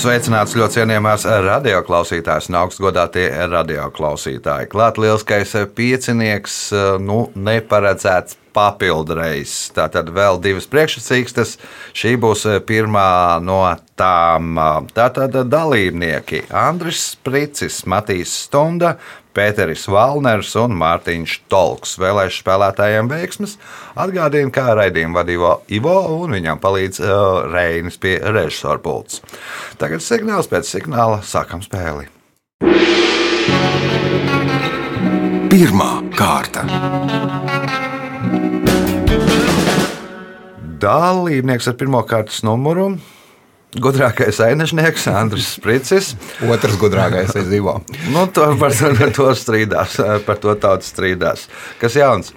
Sveicināts ļoti cienījamās radioklausītājas un augstgadātie radioklausītāji. Klāt lielskais piecinieks, nu, neparedzēts papildreizes. Tātad vēl divas priekšsacīkstes. Šī būs pirmā no tām. Tātad dalībnieki Andris Spricis, Matīs Stunda, Pēteris Valners un Mārtiņš Tolks. Vēlēšu spēlētājiem veiksmes. Atgādinu, kā raidījumu vadīja Ivo un viņam palīdz uh, Reinis pie režisora pults. Tagad signāls pēc signāla sākam spēli. Pirmā kārta. Dalībnieks ar pirmā kārtas numuru. Gudrākais ainažnieks, Andris Spricis. Otrs gudrākais ir Zivo. nu, to, par, par to strīdās, par to tauts strīdās. Kas jauns?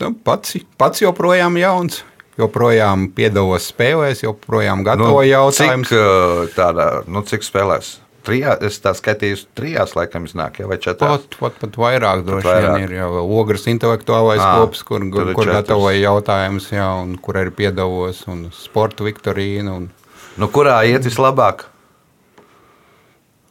Nu, pats, pats joprojām jauns. Joprojām piedalos spēlēs, joprojām gatavoju nu, jautājumus. Cik, tāda, nu, cik spēlēs? Trijā, es tā skatīju, trijās laikam iznāk, ja, vai četrās. Pat, pat, pat vairāk droši vairāk. vien ir jau ogres intelektuālais à, kops, kur, kur, kur gatavoja jautājumus, jā, un kur arī piedavos, un sporta viktorīna. Un... Nu, kurā iet vislabāk?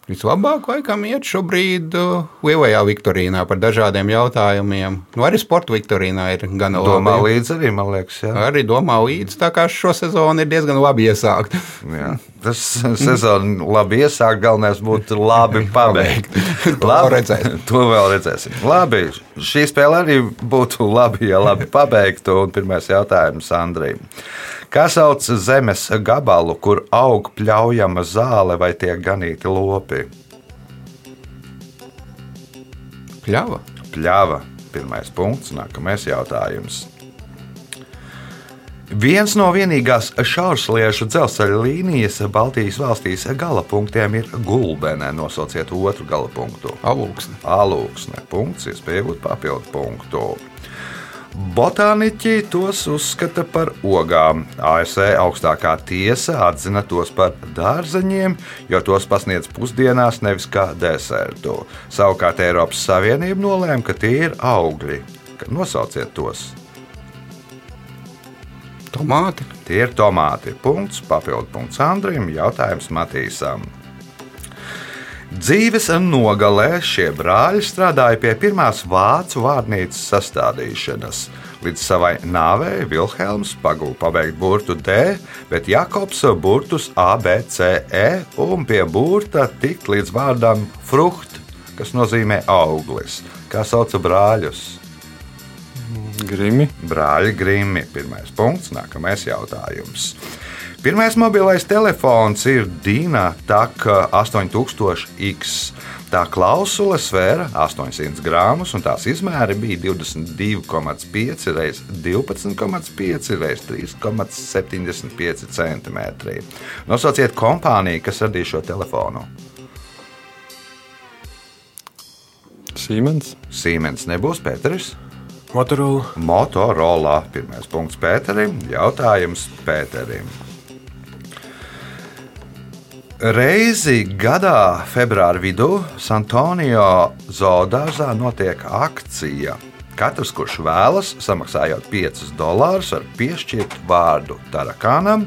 Vislabāk, laikam, iet šobrīd uh, lielajā viktorīnā par dažādiem jautājumiem. Nu, arī sporta viktorīnā ir gan labi. Domā līdzi arī, man liekas. Jā. Arī domā līdzi, tā kā šo sezonu ir diezgan labi iesākt. jā, tas sezonu labi iesākt, galvenais būtu labi pabeigt. to vēl redzēsim. To vēl redzēsim. Labi, šī spēle arī būtu labi, ja labi pabeigtu. Un pirmais jautājums Andrijam. Kā sauc zemes gabalu, kur aug pļaujama zāle vai tiek ganīti lopi? Pļava. Pļava. Pirmais punkts, nākamais jautājums. Viens no vienīgās šaursliešu dzelzceļa līnijas Baltijas valstīs gala punktiem ir gulbene. Nosauciet otru gala punktu. Alūksne. Alūksne. Punkts, iespēja būt papildu punktu. Botāniķi tos uzskata par ogām. ASV augstākā tiesa atzina tos par dārzeņiem, jo tos pasniedz pusdienās, nevis kā desertu. Savukārt Eiropas Savienība nolēma, ka tie ir augļi. Nosauciet tos! Tomāti. Tie ir tomāti. Punkts, papildu punkts Andrim, jautājums Matīsam. Dzīves nogalē šie brāļi strādāja pie pirmās vācu vārnīcas sastādīšanas. Līdz savai nāvei Vilhelms pagūda pabeigt burtu D, bet Jakobs burtus A, B, C, E un pie burta tikt līdz vārdam frukt, kas nozīmē auglis. Kā sauca brāļus? Grimi. Brāļi Grimi. Pirmais punkts, nākamais jautājums. Pirmais mobilais telefons ir Dīna TAK 8000X. Tā klausule svēra 800 gramus, un tās izmēri bija 22,5 x 12,5 x 3,75 cm. Nosauciet kompāniju, kas radīja šo telefonu. Siemens. Siemens nebūs Pēteris. Motorola. Motorola. Pirmais punkts Pēterim. Jautājums Pēterim. Reizi gadā, februāra vidū, Santonio zoodārzā notiek akcija. Katrs, kurš vēlas, samaksājot 5 dolārus, var piešķirt vārdu tarakānam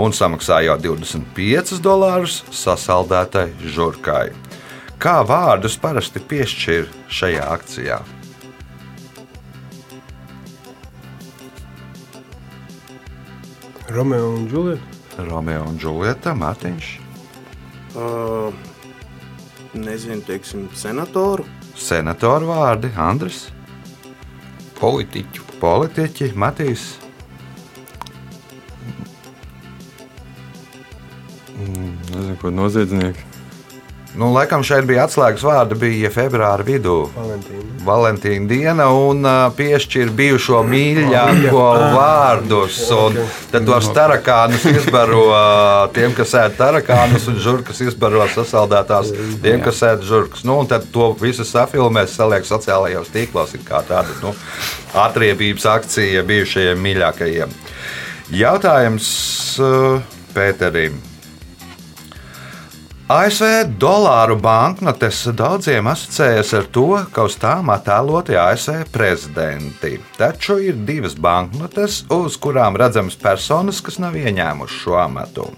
un samaksājot 25 dolārus sasaldētai žurkai. Kā vārdus parasti piešķir šajā akcijā? Romeo un Džulieta. Romeo un Džulieta, Mārtiņš. Uh, nezinu, teiksim, senatoru. Senatoru vārdi, Andris, Politiķu. politiķi, Matīs. Nezinu, ko noziedznieki. Nu, laikam šeit bija atslēgas vārdi, bija februāra vidū. Valentīna. Valentīna diena un uh, piešķir bijušo mīļāko vārdus. Tad tos tarakānus izbaro uh, tiem, kas ēd tarakānus, un žurkas izbaro sasaldētās tiem, kas ēd žurkas. Nu, tad to visu safilmēs, saliek sociālajos tīklos, kā tāda nu, atriebības akcija bijušajiem mīļākajiem. Jautājums uh, Pēterim. ASV dolāru banknotes daudziem asociējas ar to, ka uz tām attēloti ASV prezidenti. Taču ir divas banknotes, uz kurām redzamas personas, kas nav ieņēmušas šo amatu.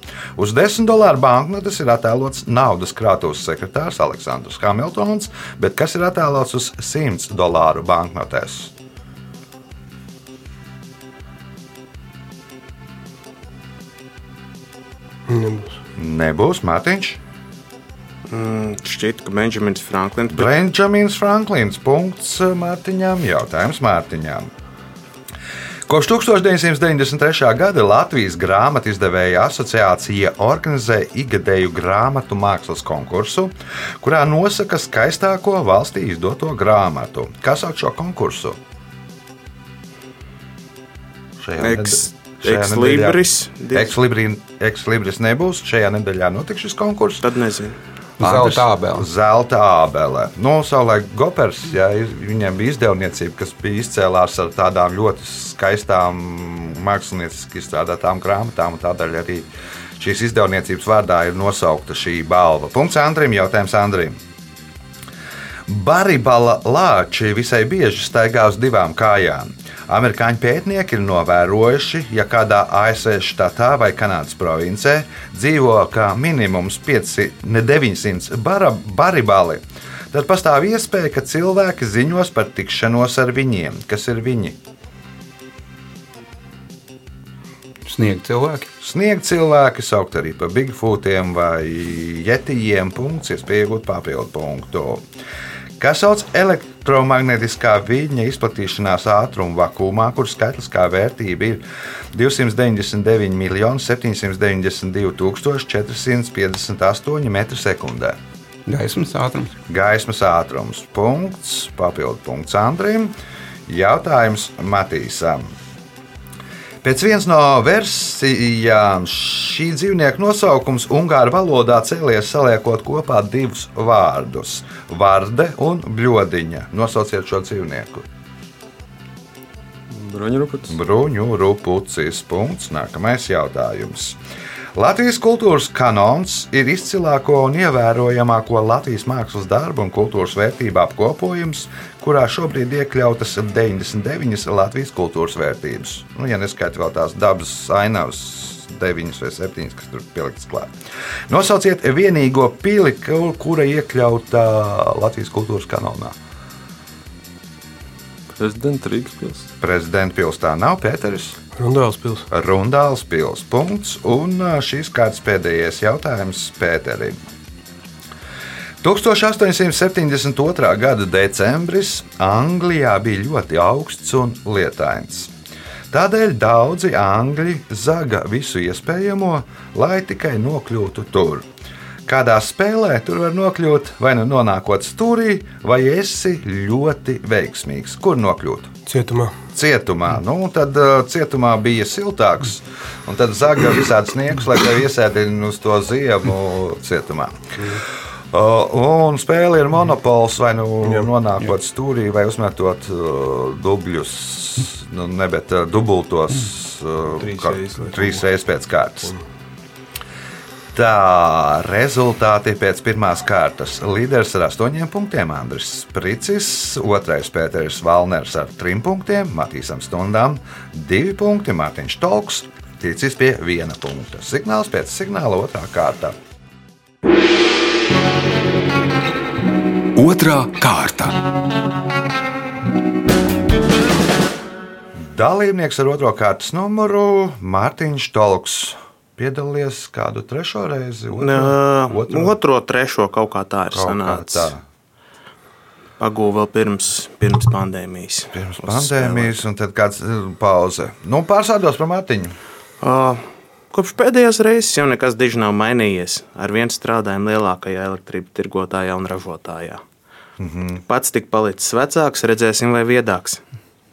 Uz 10 dolāru banknotes ir attēlots naudas krātuves sekretārs Aleksandrs Hamiltons, bet kas ir attēlots uz 100 dolāru banknotes? Nebūs. Nebūs Mārtiņš. Mm, šķiet, ka Benjamins Franklins. Bet... Benjamins Franklins. Punkts Mārtiņām. Jautājums Mārtiņām. Kopš 1993. gada Latvijas grāmatu izdevēja asociācija organizē ikgadēju grāmatu mākslas konkursu, kurā nosaka skaistāko valstī izdoto grāmatu. Kas sauc šo konkursu? Ekslibris, ekslibris nebūs. Šajā nedēļā notiks šis konkurss. Tad nezinu. Zelta ābele. Zelta ābele. Nu, savulaik Gopers, jā, viņiem bija izdevniecība, kas bija izcēlās ar tādām ļoti skaistām, mākslinieciski izstrādātām grāmatām. Tādēļ arī šīs izdevniecības vārdā ir nosaukta šī balva. Punkts Andrim, jautājums Andrim. Baribala lāči visai bieži staigā uz divām kājām. Amerikāņu pētnieki ir novērojuši, ja kādā ASV štatā vai Kanādas provincē dzīvo kā minimums 5, ne 900 bara, baribali, tad pastāv iespēja, ka cilvēki ziņos par tikšanos ar viņiem. Kas ir viņi? Sniegt cilvēki. Sniegt cilvēki, saukt arī par bigfootiem vai jetijiem, punkts, iespēja iegūt papildu punktu. Kas sauc elektromagnētiskā viļņa izplatīšanās ātrumu vakumā, kur skaitliskā vērtība ir 299 792 458 m2. Gaismas ātrums. Gaismas ātrums. Punkts, papildu punkts Andrim. Jautājums Matīsam. Pēc vienas no versijām šī dzīvnieka nosaukums Ungāru valodā cēlies saliekot kopā divus vārdus - varde un bļodiņa. Nosauciet šo dzīvnieku. Bruņuruputs. Bruņu rupucis. Punkts. Nākamais jautājums. Latvijas kultūras kanons ir izcilāko un ievērojamāko Latvijas mākslas darbu un kultūras vērtību apkopojums, kurā šobrīd iekļautas 99 Latvijas kultūras vērtības. Nu, ja neskaitām vēl tās dabas ainavas, 9 vai 7, kas tur pieliktas klāt. Nosauciet vienīgo pili, kura iekļauta Latvijas kultūras kanonā. Prezidenta Rīgas pilsēta. Prezidenta pilsētā nav Pēteris. Rundāls pilsēta. Rundāls pils. Punkts. Un šīs kārtas pēdējais jautājums Pēterim. 1872. gada decembris Anglijā bija ļoti augsts un lietains. Tādēļ daudzi angļi zaga visu iespējamo, lai tikai nokļūtu tur. Kādā spēlē tur var nokļūt, vai nu nonākot stūrī, vai esi ļoti veiksmīgs. Kur nokļūt? Cietumā. Cietumā. Nu, tad uh, cietumā bija siltāks, un tad zaga visādi sniegus, lai tevi iesēdinātu uz to ziemu cietumā. Uh, un spēle ir monopols, vai nu Jā. nonākot stūrī, vai uzmetot uh, dubļus, nu, ne bet uh, dubultos uh, trīs reizes pēc kārtas. Tā rezultāti pēc pirmās kārtas. Līderis ar astoņiem punktiem Andris Spricis, otrais Pēters Valners ar trim punktiem, Matīsam Stundām divi punkti, Mārtiņš Tolks ticis pie viena punkta. Signāls pēc signāla otrā kārta. Otra kārta. Dalībnieks ar otro kārtas numuru Mārtiņš Tolks. Piedalījies kādu trešo reizi? Nē, otro, trešo kaut kā tā ir Kaut sanācis. tā. Pagūvu vēl pirms, pirms pandēmijas. Pirms pandēmijas, un tad kāds uh, pauze. Nu, pārsādos par Mārtiņu. Uh, kopš pēdējās reizes jau nekas diži nav mainījies. Ar vienu strādājumu lielākajā elektrības tirgotājā un ražotājā. Mm -hmm. Pats tik palicis vecāks, redzēsim, vai viedāks.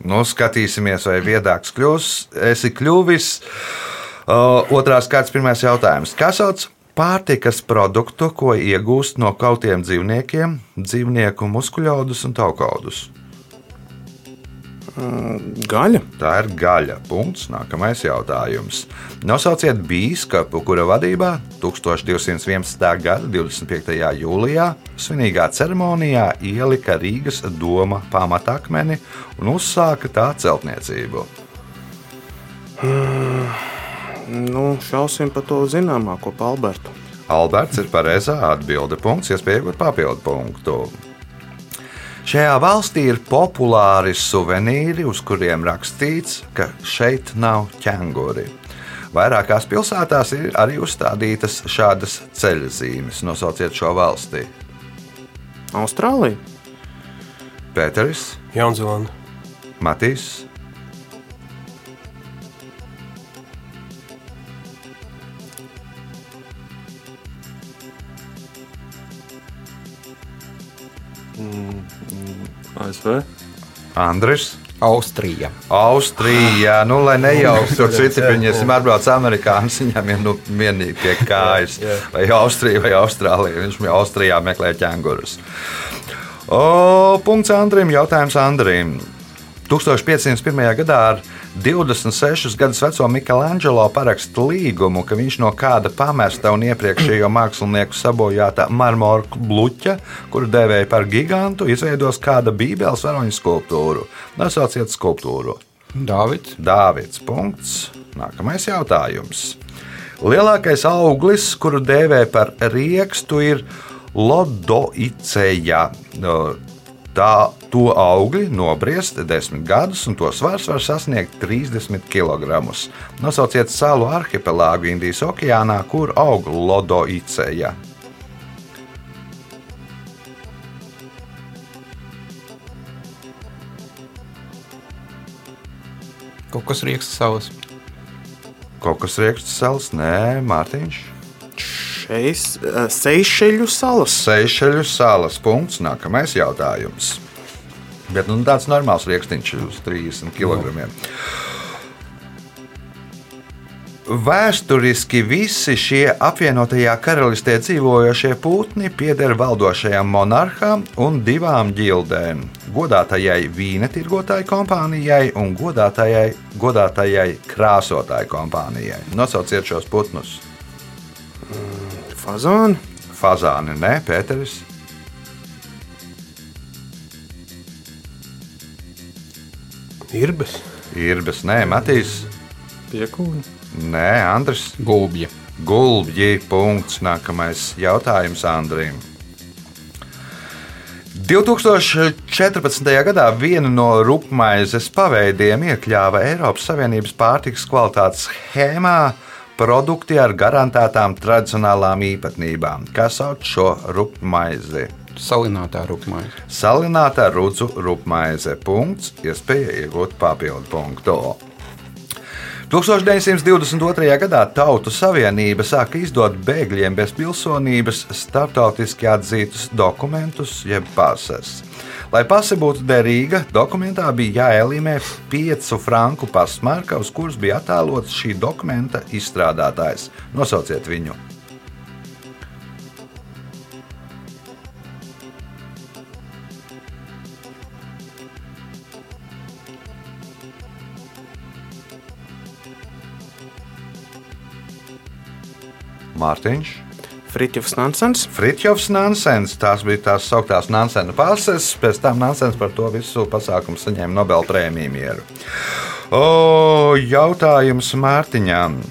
Nu, skatīsimies, vai viedāks kļūs. Esi kļuvis. Uh, otrās kārtas pirmais jautājums. Kas sauc pārtikas produktu, ko iegūst no kautiem dzīvniekiem, dzīvnieku muskuļaudus un taukaudus? Gaļa. Tā ir gaļa. Punkts. Nākamais jautājums. Nosauciet biskupu, kura vadībā 1211. gada 25. jūlijā svinīgā ceremonijā ielika Rīgas doma pamatakmeni un uzsāka tā celtniecību. Nu, šausim par to zināmāko, pa Albertu. Alberts ir pareizā atbilde. Punkts, iespēja iegūt papildu punktu. Šajā valstī ir populāri suvenīri, uz kuriem rakstīts, ka šeit nav ķēnguri. Vairākās pilsētās ir arī uzstādītas šādas ceļzīmes. Nosauciet šo valsti. Austrālija. Pēteris, Jaunzēlanda. Matīs, ASV. Andris. Austrija. Austrija, nu, lai nejauktu tur citi, viņiem ir atbrauc amerikānis, viņam ir nu, vienīgi pie kājas. Vai Austrija vai Austrālija. Viņš jau Austrijā meklē ķēngurus. O, punkts Andrim, jautājums Andrim. 1501. gadā ar 26 gadus veco Michelangelo paraksta līgumu, ka viņš no kāda pamesta un iepriekšējo mākslinieku sabojāta marmora bluķa, kuru dēvēja par gigantu, izveidos kāda bībeles varoņa skulptūru. Nosauciet skulptūru. Dāvids. Dāvids. Punkts. Nākamais jautājums. Lielākais auglis, kuru dēvē par riekstu, ir Lodoiceja. Tā to augļi nobriest 10 gadus, un to svars var sasniegt 30 kg. Nosauciet salu arhipelāgu Indijas okeānā, kur aug Lodoiceja. Kaut kas rieksts savs. Kaut kas rieksts salas, nē, Mārtiņš. Šeis, eh, Seišeļu salas. Seišeļu salas punkts. Nākamais jautājums. Bet nu, tāds normāls rīkstiņš uz 30 kg. Vēsturiski visi šie apvienotajā karalistē dzīvojošie putni pieder valdošajam monarham un divām ģildēm - godātajai vīna tirgotāju kompānijai un godātajai, godātajai krāsotāju kompānijai. Nosauciet šos putnus. Fazāni. Fazāni, nē, Pēteris. Irbes. Irbes, nē, Matīs. Piekūni. Nē, Andris. Gulbja. Gulbji. Punkts. Nākamais jautājums Andrim. 2014. gadā vienu no rupmaizes paveidiem iekļāva Eiropas Savienības pārtikas kvalitātes schēmā produkti ar garantētām tradicionālām īpatnībām. Kas sauc šo rupmaizi? Salinātā rupmaize. Salinātā rudzu rupmaize. Punkts. Iespēja iegūt papildu punktu. 1922. gadā Tautu Savienība sāka izdot bēgļiem bez pilsonības starptautiski atzītus dokumentus, jeb pases. Lai pase būtu derīga, dokumentā bija jāielimē 5 franku pasmarka, uz kuras bija attēlots šī dokumenta izstrādātājs. Nosauciet viņu! Mārtiņš. Fritjofs Nansens. Fritjofs Nansens. Tās bija tās sauktās Nansena pases. Pēc tam Nansens par to visu pasākumu saņēma Nobela prēmiju mieru. O, jautājums Mārtiņam.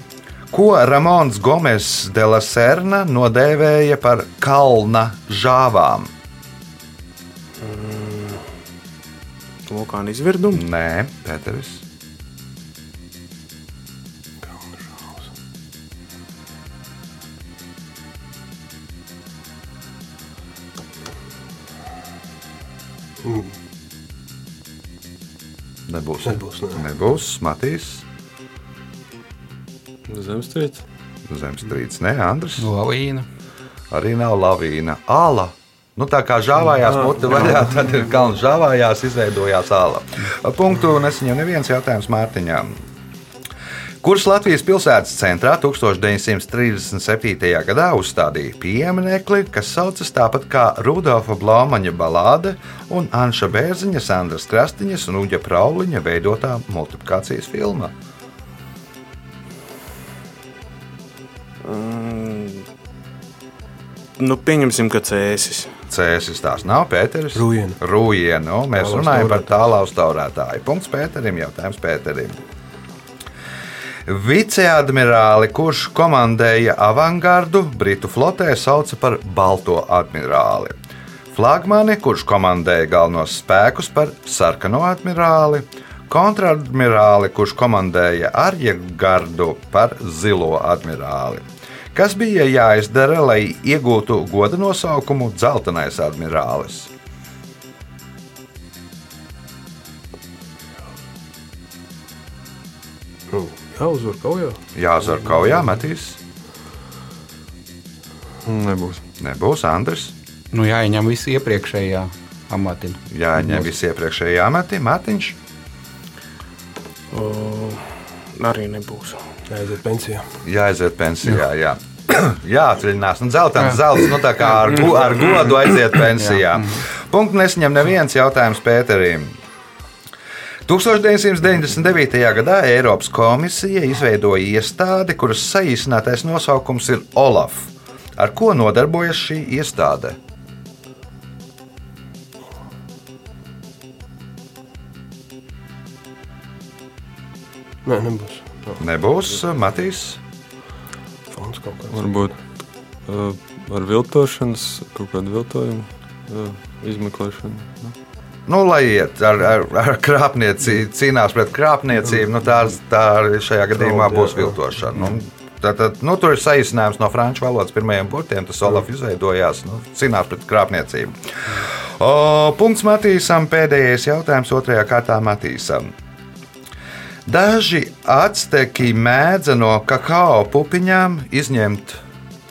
Ko Ramons Gomes de la Serna nodēvēja par kalna žāvām? Vulkāna izvirdumu. Nē, Pēteris. Nebūs. Nebūs, nē. Nebūs. Matīs. Zemestrīce. Zemestrīce. Nē, Andris. Lavīna. Arī nav lavīna. Āla. Nu, tā kā žāvājās mute vaļā, tad ir kalns žāvājās, izveidojās āla. Punktu nesaņem neviens jautājums Mārtiņām. Kuras Latvijas pilsētas centrā 1937. gadā uzstādīja pieminekli, kas saucas tāpat kā Rudolfa Blaumaņa balāde un Anša Bērziņa, Sandras Krastiņas un Uģa Prauliņa veidotā multiplikācijas filma. Mm, nu, pieņemsim, ka cēsis. Cēsis tās nav Pēteris. Rūjiena. Rūjiena. Nu, mēs runājam par tālāku taurētāju. Punkts Pēterim, jautājums Pēterim. Viceadmirāli, kurš komandēja avangardu, Britu flotē sauca par Balto admirāli. Flagmani, kurš komandēja galvenos spēkus, par sarkano admirāli. Kontradmirāli, kurš komandēja arjegardu, par zilo admirāli. Kas bija jāizdara, lai iegūtu goda nosaukumu Zeltenais admirālis? Nu, jāuzvar kaujā. Jāzvar kaujā, metīs. Nebūs. Nebūs Andris. Nu, jāieņem visi iepriekšējā amati. Jāņem visi iepriekšējie amati, Matiņš. O, arī nebūs. Jāaiziet pensijā. Jāaiziet pensijā. Jā. Jāatvaļinās. Nu, Zeltains zelts, nu tā kā ar, ar godu aiziet pensijā. Punktu nesaņem neviens jautājums Pēterim. 1999. gadā Eiropas komisija izveidoja iestādi, kuras saīsinātais nosaukums ir OLAF. Ar ko nodarbojas šī iestāde? Nē, nebūs. Nav Nebūs Matīs. fonds kaut kāds. Varbūt uh, ar viltošanas, kaut kādu viltojumu uh, izmeklēšanu. Nu. Nu, lai iet ar, ar, ar krāpniecību, cīnās pret krāpniecību, nu, tā, tā šajā gadījumā būs viltošana. Nu, tā, tā, nu, tur ir saīsinājums no franču valodas pirmajiem burtiem. Tas Olaf izveidojās, nu, cīnās pret krāpniecību. O, punkts Matīsam, pēdējais jautājums otrajā kārtā Matīsam. Daži acteki mēdza no kakao pupiņām izņemt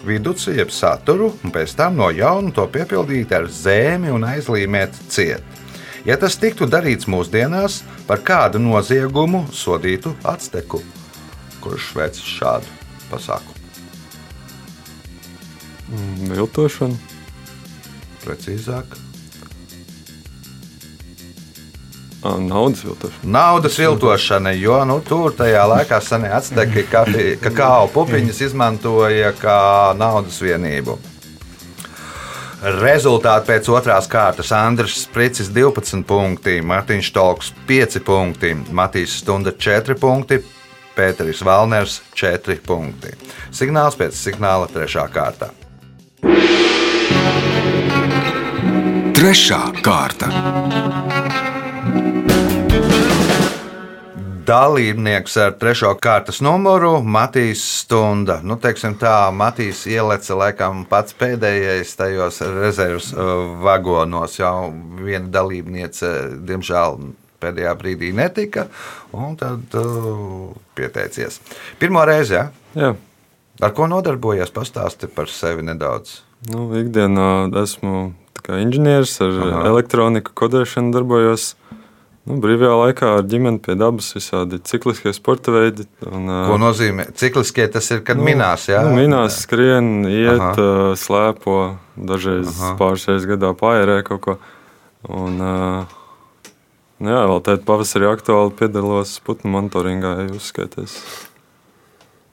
viduci, jeb saturu, un pēc tam no jauna to piepildīt ar zēmi un aizlīmēt ciet. Ja tas tiktu darīts mūsdienās, par kādu noziegumu sodītu acteku, kurš veic šādu pasākumu? Mm, Viltošana. Precīzāk. Naudas viltošana. Naudas viltošana, jo nu, tur tajā laikā senie kafi- kakao pupiņas izmantoja kā naudas vienību. Rezultāti pēc otrās kārtas Andris Spricis 12 punkti, Mārtiņš Stolks 5 punkti, Matīs Stunda 4 punkti, Pēteris Valners 4 punkti. Signāls pēc signāla trešā kārta. Trešā kārta. Dalībnieks ar trešo kārtas numuru Matīs Stunda. Nu, teiksim tā, Matīs ieleca laikam pats pēdējais tajos rezerves uh, vagonos. Jau viena dalībniece, diemžēl, pēdējā brīdī netika, un tad uh, pieteicies. Pirmo reizi, ja? Jā. ar ko nodarbojies, pastāsti par sevi nedaudz. Nu, ikdienā esmu inženieris ar Aha. Elektroniku, kodēšanu darbojos. Nu, brīvajā laikā ar ģimeni pie dabas visādi cikliskie sporta veidi. Un, Ko nozīmē? Cikliskie tas ir, kad nu, minās, jā? Nu, minās, skrien, iet, Aha. slēpo, dažreiz Aha. pāris reizes gadā pārērē kaut ko. Un, nu jā, vēl tādā pavasarī aktuāli piedalos putnu monitoringā, ja jūs skaities.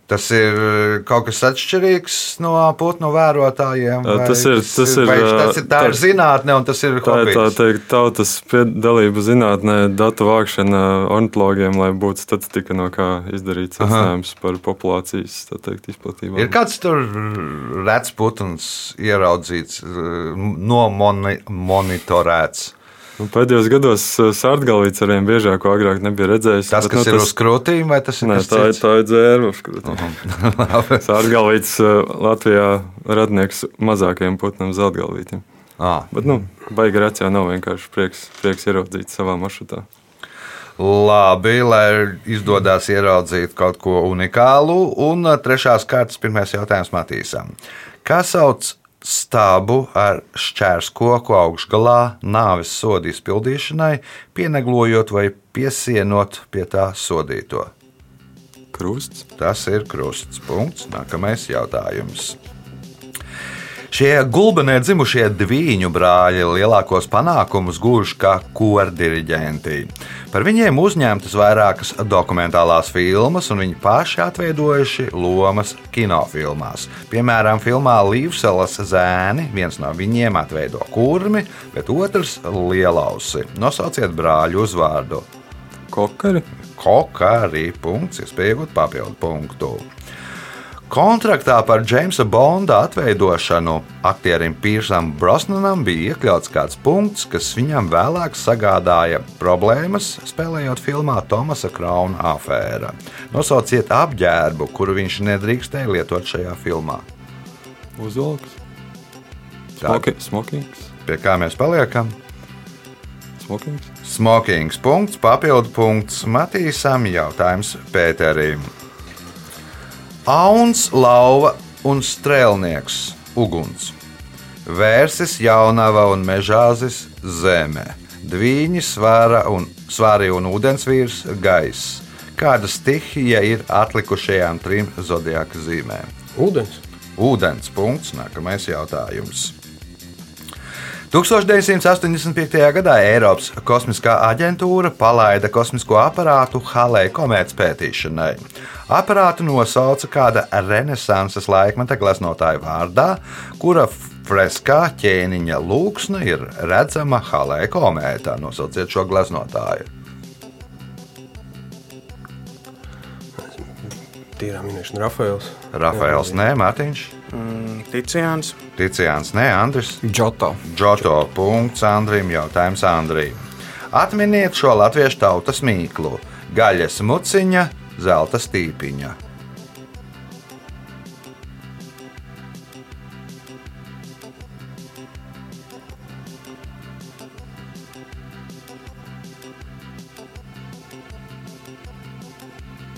Tas ir kaut kas atšķirīgs no putnu vērotājiem. Tas ir- tas ir, vai tas ir, tā ir tā- zinātne un tas ir Tā ir tā hobijs. teikt, tautas piedalība zinātnē, datu vākšana ornitologiem, lai būtu statistika, no kā izdarīt Aha. secinājums par populācijas teikt, izplatību. Ir kāds tur redzams putns ieraudzīts, nomonitorēts. Nu, pēdējos gados sārtgalvīts arvien biežāk, ko agrāk nebija redzējis. Tas, bet, kas nu, ir uz krūtīm, vai tas ir Nē, tā, tā ir dzērba. uz krūtīm. Labi. Sārtgalvīts uh, Latvijā radnieks mazākajiem putnam zeltgalvītiem. Ā, Bet, nu, baigi reci jau nav vienkārši prieks, prieks ieraudzīt savā maršrutā. Labi, lai izdodas ieraudzīt kaut ko unikālu. Un ā, trešās kārtas pirmais jautājums Matīsam. Kā sauc stābu ar šķērskoku augšgalā nāves sodu izpildīšanai, pieneglojot vai piesienot pie tā sodīto? Krusts. Tas ir krusts. Punkts. Nākamais jautājums. Šie gulbenē dzimušie diviņu brāļi lielākos panākumus gūž kā kordiriģenti. Par viņiem uzņemtas vairākas dokumentālās filmas, un viņi paši atveidojuši lomas kinofilmās. Piemēram, filmā Līvselas zēni viens no viņiem atveido kurmi, bet otrs - lielausi. Nosauciet brāļu uzvārdu. Kokari. Kokari. Punkts, iespēja iegūt papildu punktu. Kontraktā par Jamesa Bonda atveidošanu aktierim Pīrsam Brosnanam bija iekļauts kāds punkts, kas viņam vēlāk sagādāja problēmas, spēlējot filmā Tomasa Krauna afēra. Nosauciet apģērbu, kuru viņš nedrīkstēja lietot šajā filmā. Uzvalks. Smokings. Pie kā mēs paliekam? Smokings. Smokings punkts, papildu punkts Matīsam, jautājums Pēterim. Auns, lauva un strēlnieks uguns. Vērsis, jaunava un mežāzis zemē. Dvīņi, svāra un, svāri un ūdensvīrs gaiss. Kāda stihija ir atlikušajām trim zodiaka zīmēm? Ūdens. Ūdens punkts, nākamais jautājums. 1985. gadā Eiropas kosmiskā aģentūra palaida kosmisko aparātu Halei komētas pētīšanai. Aparātu nosauca kāda renesanses laikmeta gleznotāja vārdā, kura freskā ķēniņa lūksne ir redzama Halei komētā. Nosauciet šo gleznotāju. Tīrā minēšana Rafaels. Rafaels, nē, Mārtiņš, Mm, Ticiāns. Ticiāns, nē, Andris. Džoto. Džoto punkts Andrim, jautājums Andrim. Atminiet šo latviešu tautas mīklu - gaļas muciņa, zelta stīpiņa.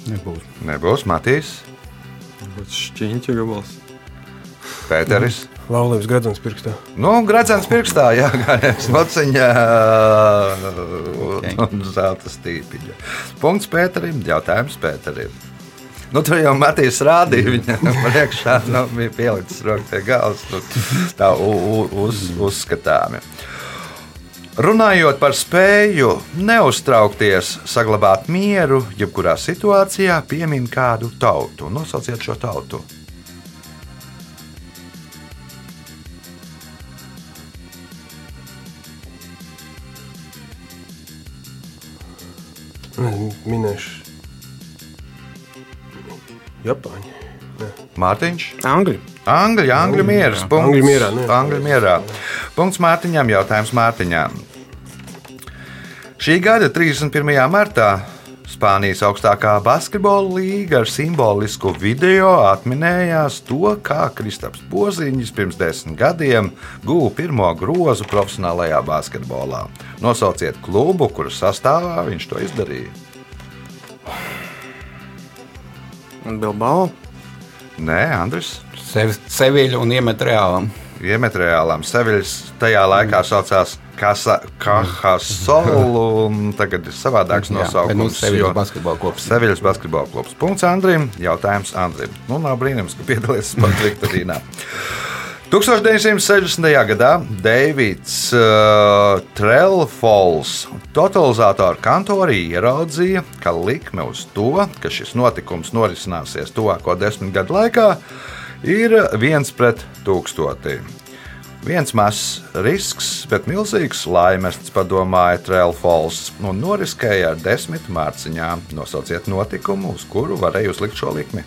Nebūs. Nebūs Matīs, Būs šķiņķa gabals. Pēteris. Laulības gradzens pirkstā. Nu, gradzens pirkstā, jā, gaļas muciņa un zelta stīpiņa. Punkts Pēterim, jautājums Pēterim. Nu, tur jau Matīs rādīja, viņam priekšā nu, bija pielicis roku pie galvas. Nu, tā uz, uzskatāmi. Runājot par spēju neuztraukties, saglabāt mieru, jebkurā situācijā, piemin kādu tautu. Nosauciet šo tautu. Minēšu. Japāņi. Nē. Mārtiņš. Angļu. Angļu, angļu mieras. Punkts. Angļu mierā, ne? Angļu mierā. Punkts Mārtiņam, jautājums Mārtiņam. Šī gada 31. martā Spānijas augstākā basketbola līga ar simbolisku video atminējās to, kā Kristaps Poziņš pirms desmit gadiem guva pirmo grozu profesionālajā basketbolā. Nosauciet klubu, kuras sastāvā viņš to izdarīja. Un Bilbao. Nē, Andris. Sevi, seviļu un iemet reālam. Iemet reālām. Seviļs tajā laikā saucās Kahasolu, un tagad ir savādāks Jā, nu nosaukums. seviļu jo- basketbola klubs. Seviļas basketbola klubs. Punkts Andrim. Jautājums Andrim. Nu, nav brīnums, ka piedalījies sporta viktorīnā. 1960. gadā Deivids uh, Trelfols totalizatoru kantorī ieraudzīja, ka likme uz to, ka šis notikums norisināsies tuvāko desmit gadu laikā, ir viens pret tūkstotim. Viens mazs risks, bet milzīgs laimests, padomāja Trelfols, un noriskēja ar desmit mārciņām. Nosauciet notikumu, uz kuru varēja uzlikt šo likmi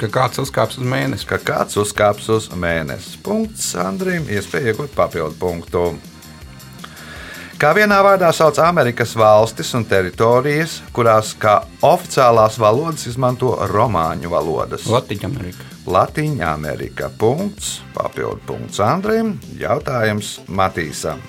Ka kāds uzkāps uz mēnesi. ka kāds uzkāps uz mēnesi. Punkts Andrim, iespēja iegūt papildu punktu. Kā vienā vārdā sauc Amerikas valstis un teritorijas, kurās kā oficiālās valodas izmanto romāņu valodas. Latvijas Amerika. Latvija Amerika. Punkts, papildu punkts Andrim. Jautājums Matīsam.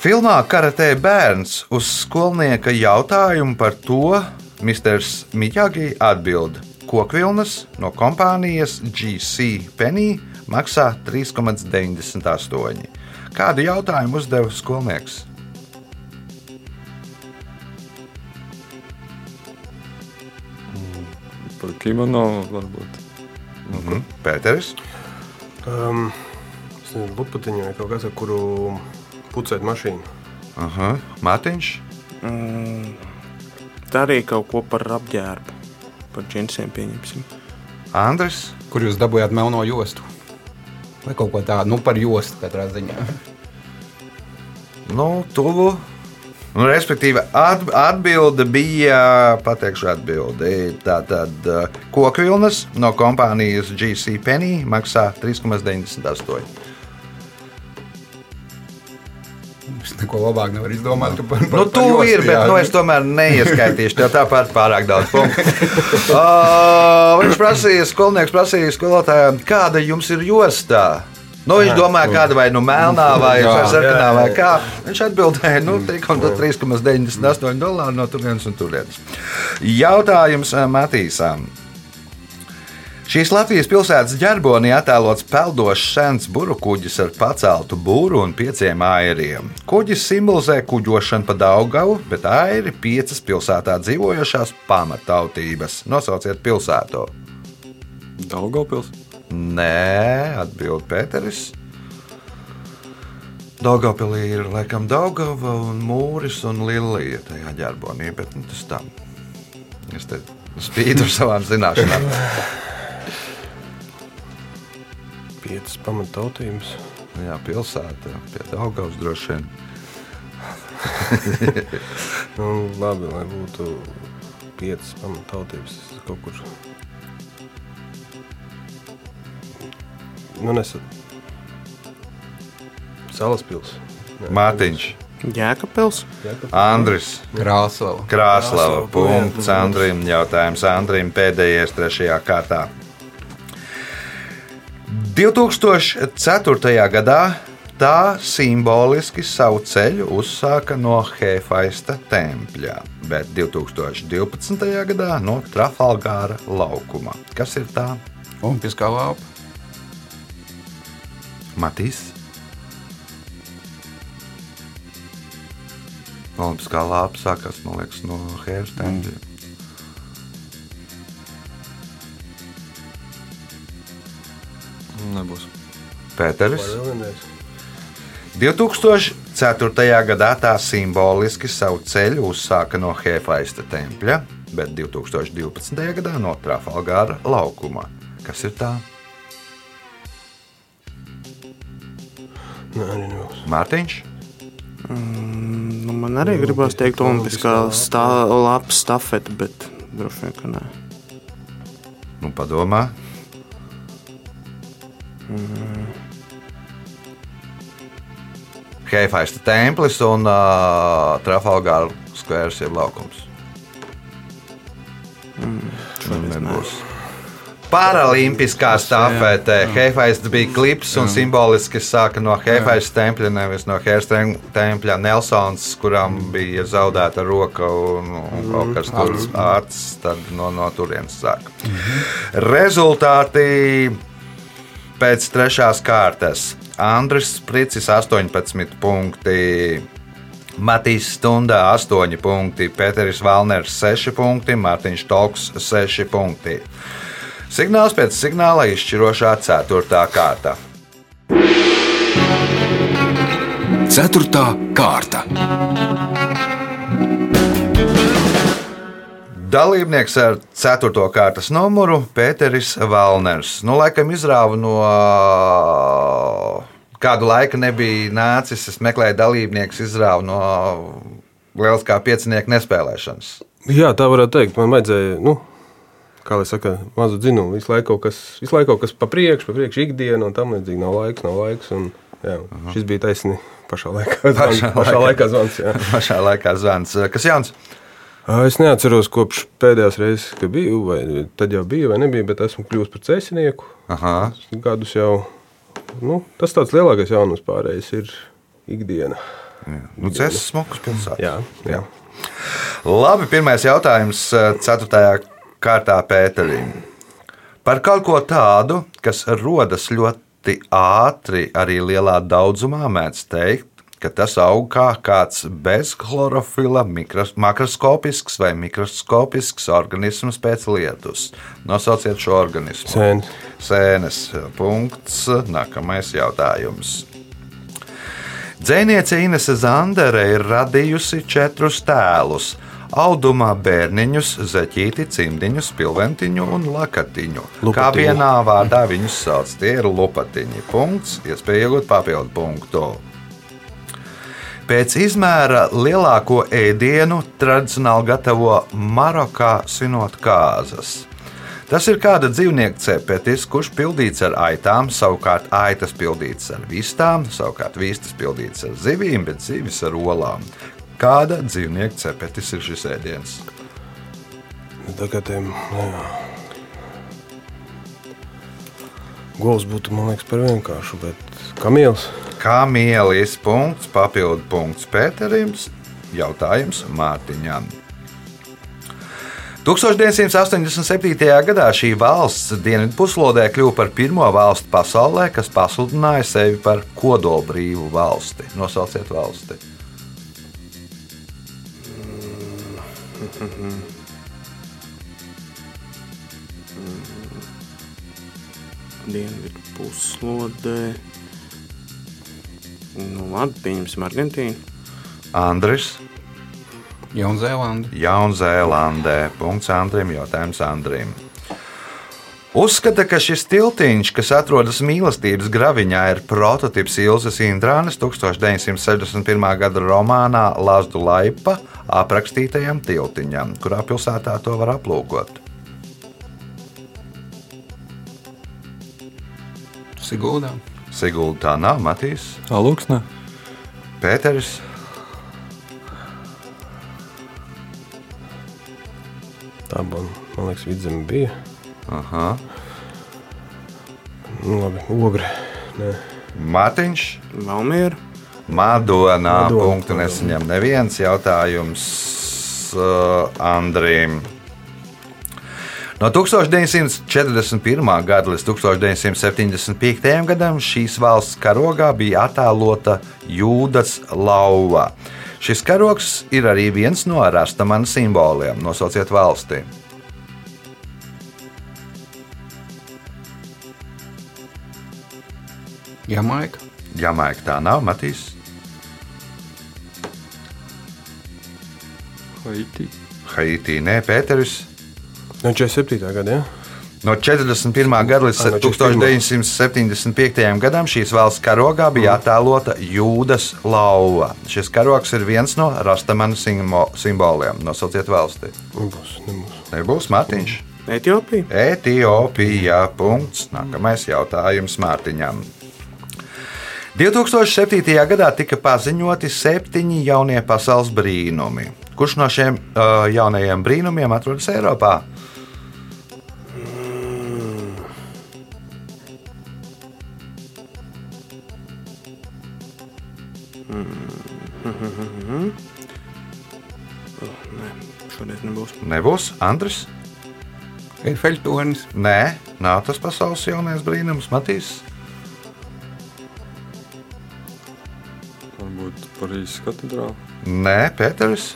Filmā Karatē bērns uz skolnieka jautājumu par to Misters Mijagi atbild: Kokvilnas no kompānijas GC Penny maksā 3,98. Kādu jautājumu uzdeva skolnieks? kimono varbūt. Mm -hmm. Pēteris. Um, es nezinu, lupatiņu vai kaut kas, ar kuru pucēt mašīnu. Aha. Mārtiņš. Mm, tā arī kaut ko par apģērbu, par džinsiem pieņemsim. Andris. Kur jūs dabūjāt melno jostu? Vai kaut ko tādu, nu par jostu katrā ziņā. Nu, tuvu. Nu, respektīvi, atbilde bija, pateikšu, atbildi. Tātad kokvilnas no kompānijas GC Penny maksā 3,98. Es neko labāk nevaru izdomāt. Par, par, nu, tu par ir, bet nu, es tomēr neieskaitīšu tev tāpat pārāk daudz punktu. uh, viņš prasīja, skolnieks prasīja skolotājiem, kāda jums ir jostā? Nu, viņš domāja, kāda vai nu melnā, vai sarkanā, vai kā. Viņš atbildēja, nu, 3,98 dolāri no turienes un turienes. Jautājums Matīsām. Šīs Latvijas pilsētas ģerbonī attēlots peldošs sens burbuļkuģis ar paceltu būru un pieciem airiem. Kuģis simbolizē kuģošanu pa Daugavu, bet airi piecas pilsētā dzīvojošās pamatautības. Nosauciet pilsētu. Daugavpils. Nē, atbild Pēteris. Daugavpilī ir laikam Daugava un Mūris un Lilija tajā ģerbonī, bet nu, tas tam. Es te spīdu ar savām zināšanām. Piecas pamatautības. Jā, pilsētā, pie Daugavas droši vien. nu, labi, lai būtu piecas pamatautības. Kaut kur nu, nesat. Salaspils. Mārtiņš. Jēkabpils. Andris. Krāslava. Krāslava. Punkts Andrim. Jautājums Andrim pēdējais trešajā kārtā. 2004. gadā tā simboliski savu ceļu uzsāka no Hefaista tempļa, bet 2012. gadā no Trafalgāra laukuma. Kas ir tā? Olimpiskā lāpa. Matīs. Olimpiskā lāpa sākās liekas, no Hēras tempļa. Mm. Nebūs. Pēteris. 2004. gadā tā simboliski savu ceļu uzsāka no Hefaista tempļa, bet 2012. gadā no Trafalgāra laukuma. Kas ir tā? Nē. Mārtiņš. Mm, nu, man arī gribās teikt, olimpiskā stā, lapa stafete, bet droši vien, ka nē. Nu, padomā. Mm. Heifaista templis un uh, Trafalgāra skvērs jeb laukums. Mm, nebūs. Paralimpiskā stafetē Heifaista bija klips un simboliski sāka no Heifaista tempļa, nevis no Heifaista tempļa Nelsons, kuram bija zaudēta roka un, un kaut kas tāds acis, tad no, no turienes sāka. Rezultāti pēc trešās kārtas. Andris Spricis 18 punkti. Matīs Stundā 8 punkti, Pēteris Valners 6 punkti, Mārtiņš Toks 6 punkti. Signāls pēc signāla izšķirošā 4. kārta. 4. kārta. Dalībnieks ar 4. kārtas numuru Pēteris Valners. Nu, laikam izrāva no kādu laiku nebija nācis. Es meklēju dalībnieku, izrāvu no lieliskā piecinieku nespēlēšanas. Jā, tā varētu teikt. Man vajadzēja, nu, kā lai saka, mazu dzinumu. Visu laiku kaut kas, visu laiku kaut kas pa priekšu, pa priekšu ikdienu un tam līdzīgi. Nav laiks, nav laiks. Un, jā. Šis bija taisni pašā laikā. Pašā, pašā laikā zvans. Jā. Pašā laikā zvans. Kas jauns? Es neatceros, kopš pēdējās reizes, kad biju, vai tad jau bija, vai nebija, bet esmu kļuvis par cēsinieku. Aha. Gadus jau. Nu, tas tāds lielākais jaunums pārējais ir ikdiena. Jā. Nu, Cēsis smuks pilsētā. Jā, jā. Labi, pirmais jautājums ceturtajā kārtā Pēterim. Par kaut ko tādu, kas rodas ļoti ātri, arī lielā daudzumā, mēdz teikt, ka tas aug kā kāds bez chlorofila makroskopisks vai mikroskopisks organisms pēc lietus. Nosauciet šo organismu. Sēnes. Sēnes. Punkts. Nākamais jautājums. Dzēniece Inese Zandere ir radījusi četrus tēlus audumā bērniņus, zeķīti, cimdiņu, spilventiņu un lakatiņu. Lupatiņu. Kā vienā vārdā viņus sauc, tie ir lupatiņi. Punkts, iespēja iegūt papildu punktu. Pēc izmēra lielāko ēdienu tradicionāli gatavo Marokā svinot kāzas. Tas ir kāda dzīvnieka cepetis, kurš pildīts ar aitām, savukārt aitas pildītas ar vistām, savukārt vistas pildītas ar zivīm, bet zivis ar olām. Kāda dzīvnieka cepetis ir šis ēdiens? Tagad Govs būtu, man liekas, par vienkāršu, bet kamielis. Kamielis papildu punkts Pēterims, jautājums Mārtiņam. 1987. gadā šī valsts dienvidu puslodē kļuva par pirmo valsti pasaulē, kas pasludināja sevi par kodolbrīvu valsti. Nosauciet valsti! Dienvidu puslodē. Nu, labi, pieņemsim Argentīnu. Andris. Jaunzēlandē. Jaunzēlandē. Punkts Andrim. Jautājums Andrim. Uzskata, ka šis tiltiņš, kas atrodas mīlestības graviņā, ir prototyps Ilzas Indrānas 1961. gada romānā Lazdu Laipa aprakstītajam tiltiņam, kurā pilsētā to var aplūkot. Siguldā. Sigulda tā nav, Matīs. Alūksne. Pēteris. Tā man, man liekas, vidzeme bija. Aha. Nu, labi, ogre. Nē. Mārtiņš. Valmiera. Madonā. Madona. Punktu nesaņem neviens jautājums uh, Andriem. No 1941. gada līdz 1975. gadam šīs valsts karogā bija attēlota jūdas lauva. Šis karogs ir arī viens no rastamana simboliem. Nosauciet valsti. Jamaika. Jamaika tā nav, Matīs. Haiti. Haiti, nē, Pēteris. No 47. gada, ja? No 41. gada līdz Ah, no 1975. gadam šīs valsts karogā bija attēlota jūdas lauva. Šis karogs ir viens no rastamana simbo- simboliem. Nosauciet valsti. Nebūs, nebūs. Nebūs Mārtiņš. Etiopija. Etiopija. Punkts. Nākamais jautājums Mārtiņam. 2007. gadā tika paziņoti septiņi jaunie pasaules brīnumi. Kurš no šiem uh, jaunajiem brīnumiem atrodas Eiropā? Nebūs. Andris. Eifeļtonis. Nē, nav tas pasaules jaunais brīnums, Matīs. Varbūt Parīzes katedrāle. Nē, Pēteris.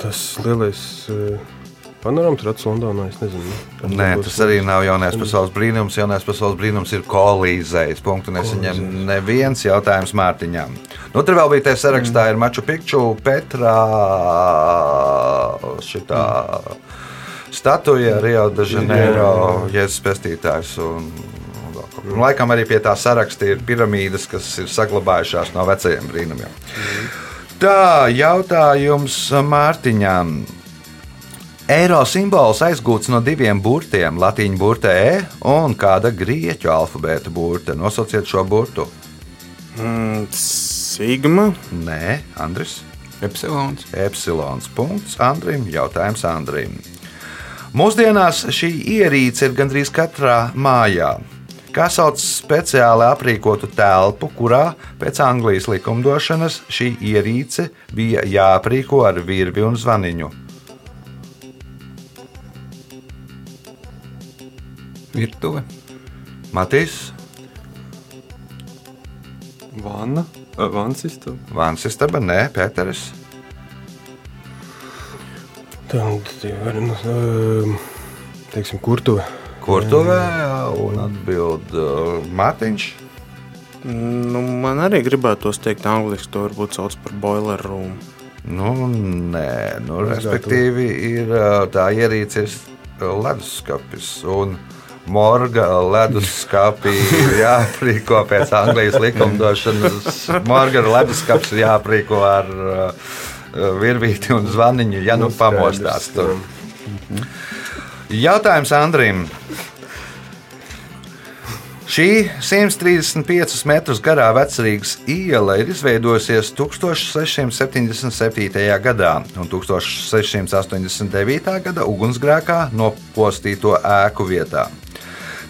Tas lielais uh, panorāmas rats Londonā, es nezinu. Kāds Nē, tas arī nav jaunais pasaules brīnums. Jaunais pasaules brīnums ir kolīzējs. Punktu nesaņem neviens jautājums Mārtiņam. Nu, tur vēl bija tie sarakstā, ir Maču Pikču, Petrā, šitā statuja Rio de Janeiro, Jēzus pestītājs. Un, un laikam arī pie tā saraksta ir piramīdas, kas ir saglabājušās no vecajiem brīnumiem. Tā, jautājums Mārtiņam. Eiro simbols aizgūts no diviem burtiem - latīņu burte E un kāda grieķu alfabēta burte. Nosauciet šo burtu. Mm, Sigma. Nē, Andris. Epsilons. Epsilons. Punkts Andrim. Jautājums Andrim. Mūsdienās šī ierīce ir gandrīz katrā mājā. Kā sauc speciāli aprīkotu telpu, kurā pēc Anglijas likumdošanas šī ierīce bija jāaprīko ar virvi un zvaniņu? Virtuve. Matīs, Vanna, vannas istaba. Vannas istaba, nē, Pēteris. Tad nu, ehm, teiksim, kurtuvē. Kurtuvē un atbild uh, Mārtiņš. Nu, man arī gribētos teikt, angļuiski to varbūt sauc par boiler room. Nu, nē, nu, respektīvi, ir tā ierīce, ir leduskapis. Un morga leduskapī jāaprīko pēc Anglijas likumdošanas. Morga leduskapis ir jāaprīko ar uh, virvīti un zvaniņu, ja nu, nu pamostās tur. Jautājums Andrim. Šī 135 metrus garā vecrīgas iela ir izveidojusies 1677. gadā un 1689. gada ugunsgrēkā nopostīto ēku vietā.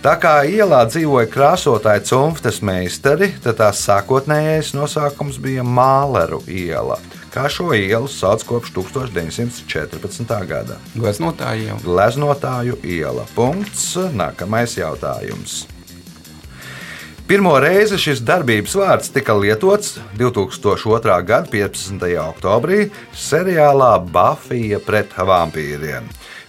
Tā kā ielā dzīvoja krāsotāji cimftes meistari, tad tās sākotnējais nosaukums bija Māleru iela. Kā šo ielu sauc kopš 1914. gada? Gleznotāju iela. Gleznotāju iela. Punkts. Nākamais jautājums. Pirmo reizi šis darbības vārds tika lietots 2002. gada 15. oktobrī seriālā Bafija pret vampīriem.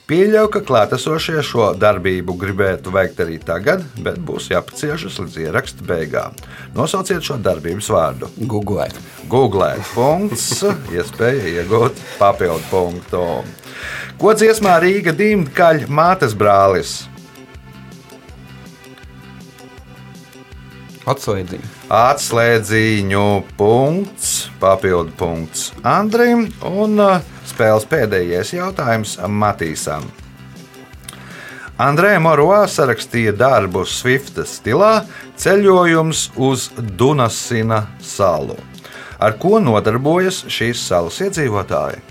Pieļauju, ka klātesošie šo darbību gribētu veikt arī tagad, bet būs jāpaciešas līdz ieraksta beigām. Nosauciet šo darbības vārdu. Googlēt. Googlēt. Punkts. Iespēja iegūt papildu punktu. Ko dziesmā Rīga Dīmkaļa mātes brālis? Atslēdziņu. Atslēdziņu punkts, papildu punkts Andrim un uh, spēles pēdējais jautājums Matīsam. Andrejs Morvā sarakstīja darbu Swifta stilā Ceļojums uz Dunasina salu. Ar ko nodarbojas šīs salas iedzīvotāji?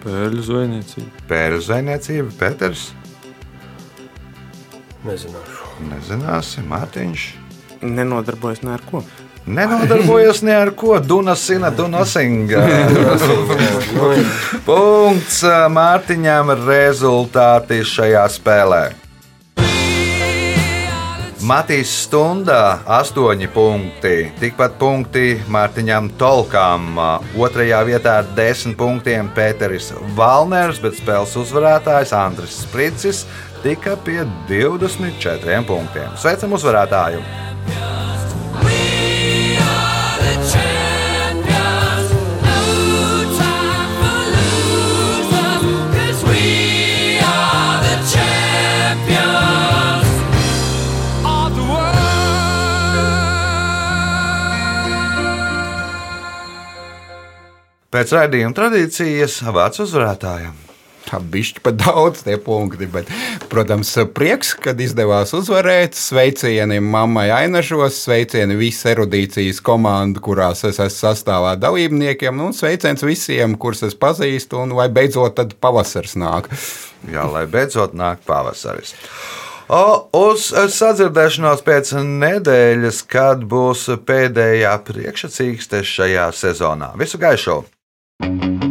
Pēļu zvejniecība. Pēļu zvejniecība, Pēters. Nezināšu. Nezināsim, Mārtiņš. Nenodarbojas ne ar ko. Nenodarbojas ne ar ko. Dunasina, Dunasinga. Punkts Mārtiņam rezultāti šajā spēlē. Matīs stundā 8 punkti, tikpat punkti Mārtiņam Tolkam. Otrajā vietā ar 10 punktiem Pēteris Valners, bet spēles uzvarētājs Andris Spricis tika pie 24 punktiem. Sveicam uzvarētāju! Pēc raidījuma tradīcijas vārds uzvarētājiem bišķi pat daudz tie punkti. Bet, protams, prieks, kad izdevās uzvarēt. Sveicieni mammai Ainažos, sveicieni visai erudīcijas komandu, kurās es esmu sastāvā dalībniekiem, nu, un sveiciens visiem, kurus es pazīstu, un lai beidzot tad pavasars nāk. Jā, lai beidzot nāk pavasaris. O, uz sadzirdēšanos pēc nedēļas, kad būs pēdējā priekšsacīkste šajā sezonā. Visu gaišu! thank you